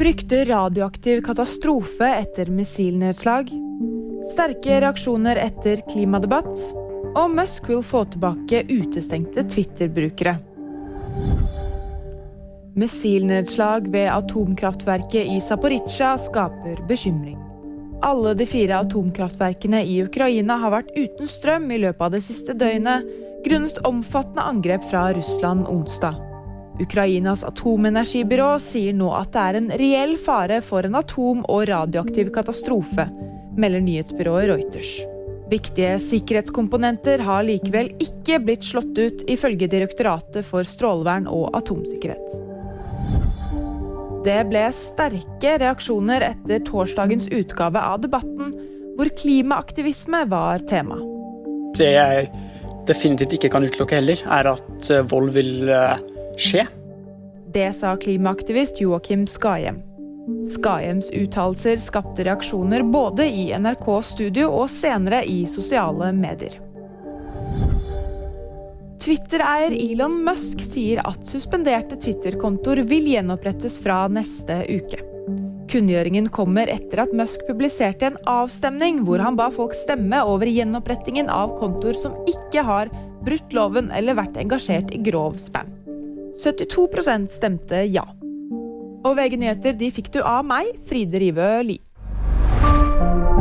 Frykter radioaktiv katastrofe etter missilnedslag. Sterke reaksjoner etter klimadebatt. Og Musk vil få tilbake utestengte Twitter-brukere. Missilnedslag ved atomkraftverket i Zaporizjzja skaper bekymring. Alle de fire atomkraftverkene i Ukraina har vært uten strøm i løpet av det siste døgnet, grunnet omfattende angrep fra Russland onsdag. Ukrainas atomenergibyrå sier nå at det er en reell fare for en atom- og radioaktiv katastrofe, melder nyhetsbyrået Reuters. Viktige sikkerhetskomponenter har likevel ikke blitt slått ut, ifølge Direktoratet for strålevern og atomsikkerhet. Det ble sterke reaksjoner etter torsdagens utgave av Debatten, hvor klimaaktivisme var tema. Det jeg definitivt ikke kan utelukke heller, er at eh, vold vil eh, skje. Det sa klimaaktivist Joakim Skahjem. Skahjems uttalelser skapte reaksjoner både i NRK studio og senere i sosiale medier. Twitter-eier Elon Musk sier at suspenderte Twitter-kontoer vil gjenopprettes fra neste uke. Kunngjøringen kommer etter at Musk publiserte en avstemning hvor han ba folk stemme over gjenopprettingen av kontoer som ikke har brutt loven eller vært engasjert i grov spam. 72% stemte ja. Og VG nyheter de fikk du av meg, Fride Rivø Lie.